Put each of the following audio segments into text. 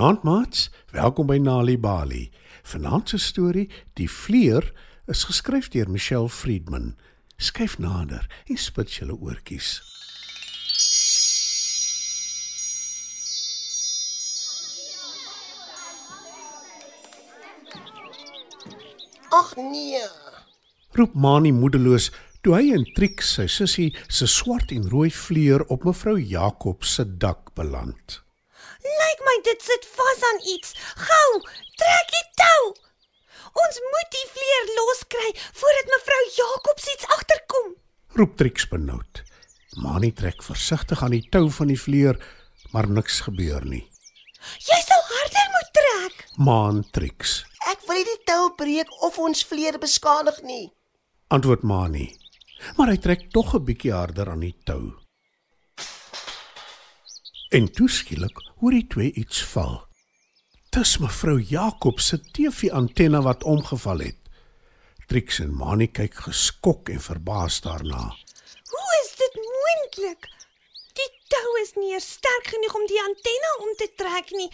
Goeienaand maats, welkom by Nali Bali. Vanaand se storie, Die Vleer, is geskryf deur Michelle Friedman. Skyf nader en spit julle oortjies. Ag nee. Roep Mani moedeloos toe hy en Trix sy sussie se swart en rooi vleer op mevrou Jakob se dak beland. Lyk my dit sit vas aan iets. Gou, trek die tou. Ons moet die vleer loskry voordat mevrou Jacobs iets agterkom. Roep Trix benoud. Mani trek versigtig aan die tou van die vleer, maar niks gebeur nie. Jy sal harder moet trek. Maan Trix. Ek wil nie die tou breek of ons vleer beskadig nie. Antwoord Mani. Maar hy trek tog 'n bietjie harder aan die tou. En toe skielik hoor die twee iets val. Dis mevrou Jakob se TV-antenne wat omgeval het. Trix en Mani kyk geskok en verbaas daarna. Hoe is dit moontlik? Die tou is nie sterk genoeg om die antenne om te trek nie.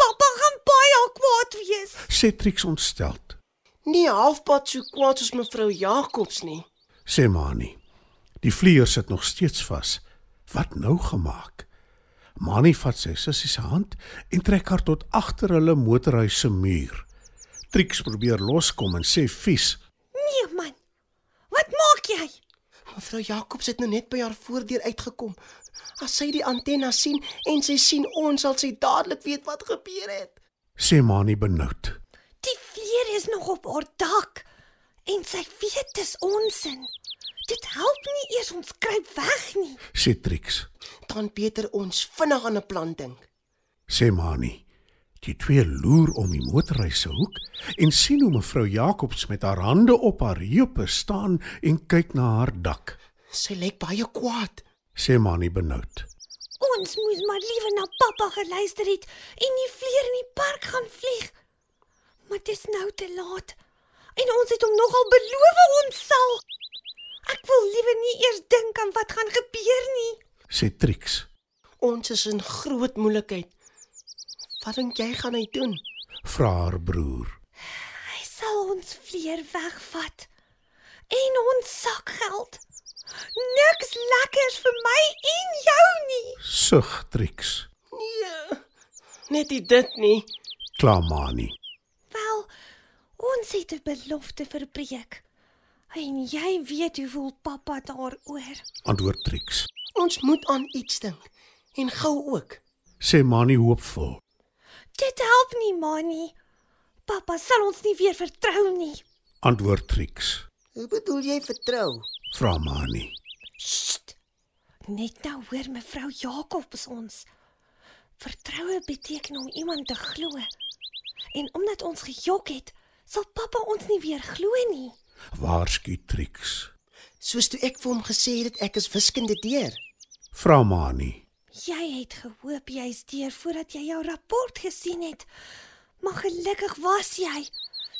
Pappa gaan baie kwaad wees. Sê Trix ontsteld. Nie halfpad so kwaad soos mevrou Jacobs nie. Sê Mani. Die vlieër sit nog steeds vas. Wat nou gemaak? Mani vat sy sussie se hand en trek haar tot agter hulle motorhuis se muur. Trix probeer loskom en sê vies: Nee man. Wat maak jy? Mevrou Jacobs het nou net by haar voordeur uitgekom. As sy die antenne sien en sy sien ons, sal sy dadelik weet wat gebeur het. sê Mani benoud. Die vleer is nog op haar dak en sy weet dis onsin. Dit help nie eers ons kruip weg nie. Sê Trix. Dan beter ons vinnig aan 'n plan dink. Sê Mani. Die twee loer om die motorhuis se hoek en sien hoe mevrou Jacobs met haar hande op haar heupe staan en kyk na haar dak. Sy lyk baie kwaad. Sê Mani benoud. Ons moes maar liewer na pappa geluister het en die vleer in die park gaan vlieg. Maar dit is nou te laat. En ons het hom nogal beloof ons sal. Ek wil liewer nie eers dink aan wat gaan gebeur nie. Sê Trix. Ons is in groot moeilikheid. Wat dink jy gaan hy doen? Vra haar broer. Hy sal ons vleer wegvat en ons sakgeld. Niks lekkers vir my en jou nie. Sug Trix. Nee. Net nie dit nie. Kla Mani. Wel, ons het 'n belofte verbreek. En jy weet hoe voel pappa daaroor. Antwoord Trix. Ons moet aan iets dink en gou ook. Sê Mani hoopvol. Dit help nie, Mani. Pappa sal ons nie weer vertrou nie. Antwoord Trix. Hoe bedoel jy vertrou? Vra Mani. Sst. Net nou hoor mevrou Jacobs ons. Vertroue beteken om iemand te glo. En omdat ons gejok het, sal pappa ons nie weer glo nie. Waarsku Trix. Soos toe ek vir hom gesê het ek is wiskunde deur. Vra Mani. Jy het gehoop jy's deur voordat jy jou rapport gesien het. Maar gelukkig was jy.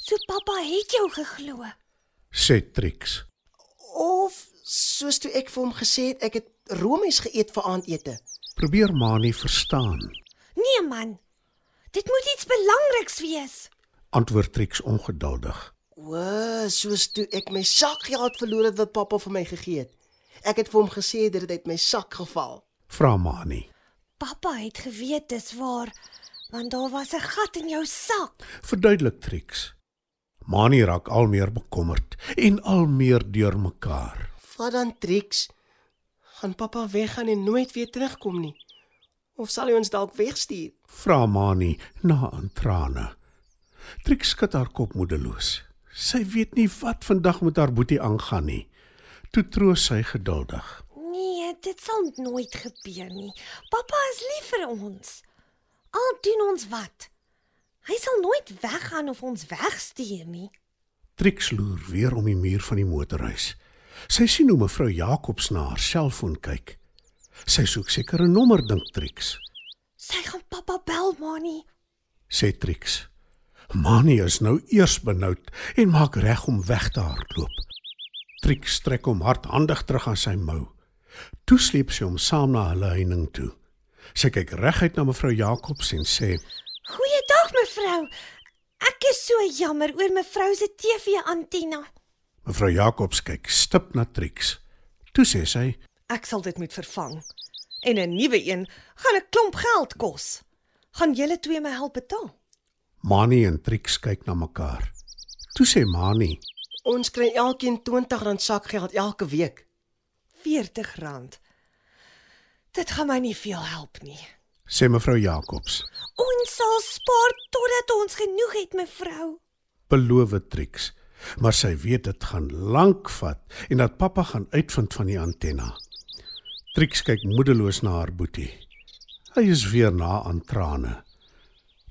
So pappa het jou geglo. Sê Trix. Of soos toe ek vir hom gesê het ek het roomys geëet vir aandete. Probeer Mani verstaan. Nee man. Dit moet iets belangriks wees. Antwoord Trix ongeduldig. O, soos toe ek my sakgeld verloor het wat pappa vir my gegee het. Ek het vir hom gesê dit het uit my sak geval. Vra Mani. Pappa het geweet dis waar want daar was 'n gat in jou sak. Verduidelik Trix. Mani raak al meer bekommerd en al meer deurmekaar. Wat dan Trix? Gaan pappa weggaan en nooit weer terugkom nie? Of sal hy ons dalk wegstuur? Vra Mani na aan trane. Trix skud haar kop moedeloos. Sy weet nie wat vandag met haar boetie aangaan nie. Toe troos sy geduldig. Nee, dit sal nooit gebeur nie. Pappa is lief vir ons. Al doen ons wat. Hy sal nooit weggaan of ons wegstuur nie. Trix loer weer om die muur van die motorhuis. Sy sien hoe mevrou Jacobs na haar selfoon kyk. Sy soek seker 'n nommer dink Trix. Sy gaan pappa bel, Mani. Sê Trix. Mani is nou eers benoud en maak reg om weg te hardloop. Trix trek hom hardhandig terug aan sy mou. Toe sleep sy hom saam na hulle heining toe. Sy kyk reguit na mevrou Jacobs en sê: Goeiedag mevrou. Ek is so jammer oor mevrou se TV-antenna. Mevrou Jacobs kyk stip na Trix. Toe sê sy: Ek sal dit moet vervang. En 'n nuwe een gaan 'n klomp geld kos. Gaan julle twee my help betaal? Mani en Trix kyk na mekaar. Toe sê Mani: Ons kry elkeen R20 sakgeld elke week. R40. Dit gaan my nie veel help nie. sê mevrou Jacobs. Ons sal spaar totdat ons genoeg het mevrou. Beloof Trix, maar sy weet dit gaan lank vat en dat pappa gaan uitvind van die antenna. Trix kyk moedeloos na haar boetie. Hy is weer na aan trane.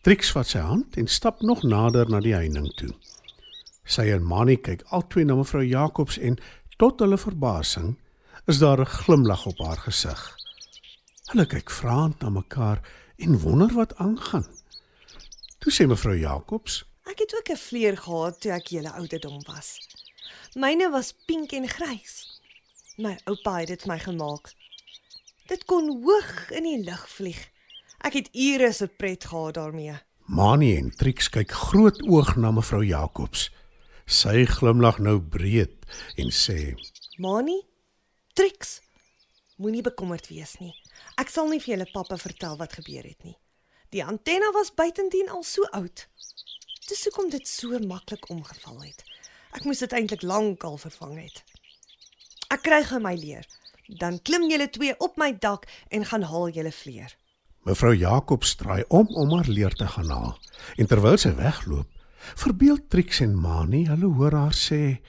Trix vat sy hand en stap nog nader na die heining toe. Sy en Mani kyk albei na mevrou Jacobs en tot hulle verbasing is daar 'n glimlag op haar gesig. Hulle kyk vraend na mekaar en wonder wat aangaan. Toe sê mevrou Jacobs: Ek het ook 'n vleer gehad toe ek julle ouderdom was. Myne was pink en grys. My oupa het dit vir my gemaak. Dit kon hoog in die lug vlieg. Ek het ure se pret gehad daarmee. Mani en Trix kyk groot oog na mevrou Jacobs. Sy glimlag nou breed en sê: Mani, Trix, moenie bekommerd wees nie. Ek sal nie vir julle pappa vertel wat gebeur het nie. Die antenna was buitendien al so oud. Dis hoekom dit so maklik omgeval het. Ek moes dit eintlik lank al vervang het. Ek kry gou my leer. Dan klim julle twee op my dak en gaan haal julle vleer. Mevrou Jacobs draai om om haar leer te gaan haal. En terwyl sy wegloop, verbeel Trix en Mani hulle hoor haar sê: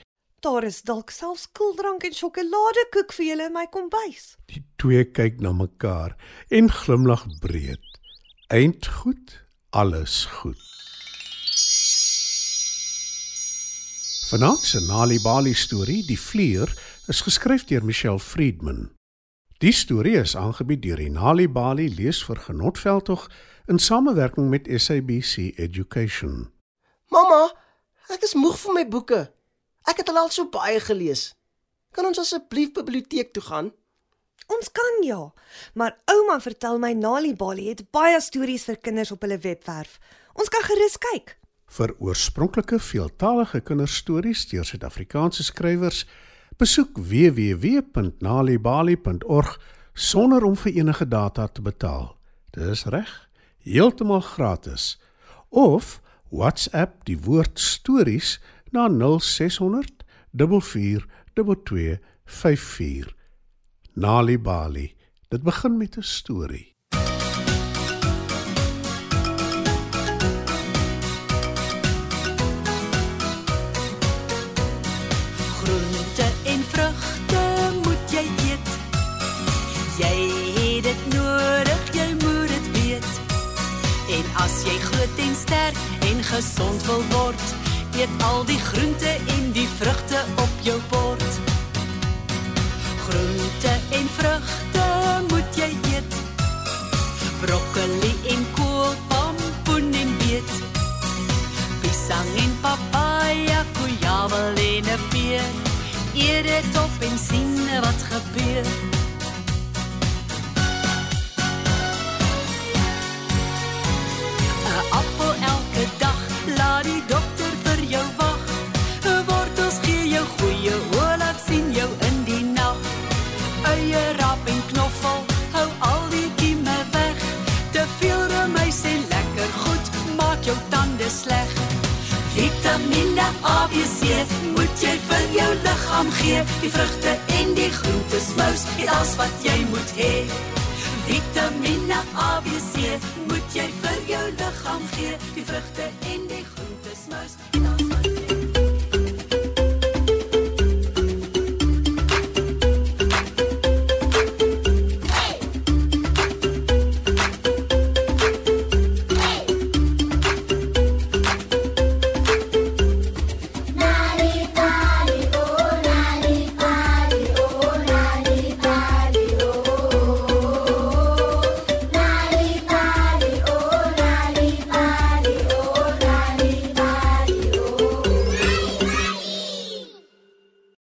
Daar is dalk selfs koeldrank en sjokoladekoek vir julle in my kombuis. Die twee kyk na mekaar en glimlag breed. Eind goed, alles goed. Vanaand se Nali Bali storie, Die Vleuer, is geskryf deur Michelle Friedman. Die storie is aangebied deur die Nali Bali leesvergenotveldtog in samewerking met SABC Education. Mamma, ek is moeg van my boeke. Ek het al al so baie gelees. Kan ons asseblief biblioteek toe gaan? Ons kan ja, maar ouma vertel my Nali Bali het baie stories vir kinders op hulle webwerf. Ons kan gerus kyk. Vir oorspronklike veeltaalige kinderstories deur Suid-Afrikaanse skrywers, besoek www.nalibali.org sonder om vir enige data te betaal. Dis reg, heeltemal gratis. Of WhatsApp die woord stories na 0600 442254. Nali Bali. Dit begin met 'n storie. Sterk en gesond wil word, eet al die groente en die vrugte op jou bord. Groente en vrugte moet jy eet. Broccoli en kool, pompoen en beet. Pisang en papaya, kujawel en 'n peer. Eet dit op en sien wat gebeur. Vir jou liggaam gee. Die vrugte en die groente smous, dit alles wat jy moet hê. Vitamiene A, B, C moet jy vir jou liggaam gee. Die vrugte en die groente smous,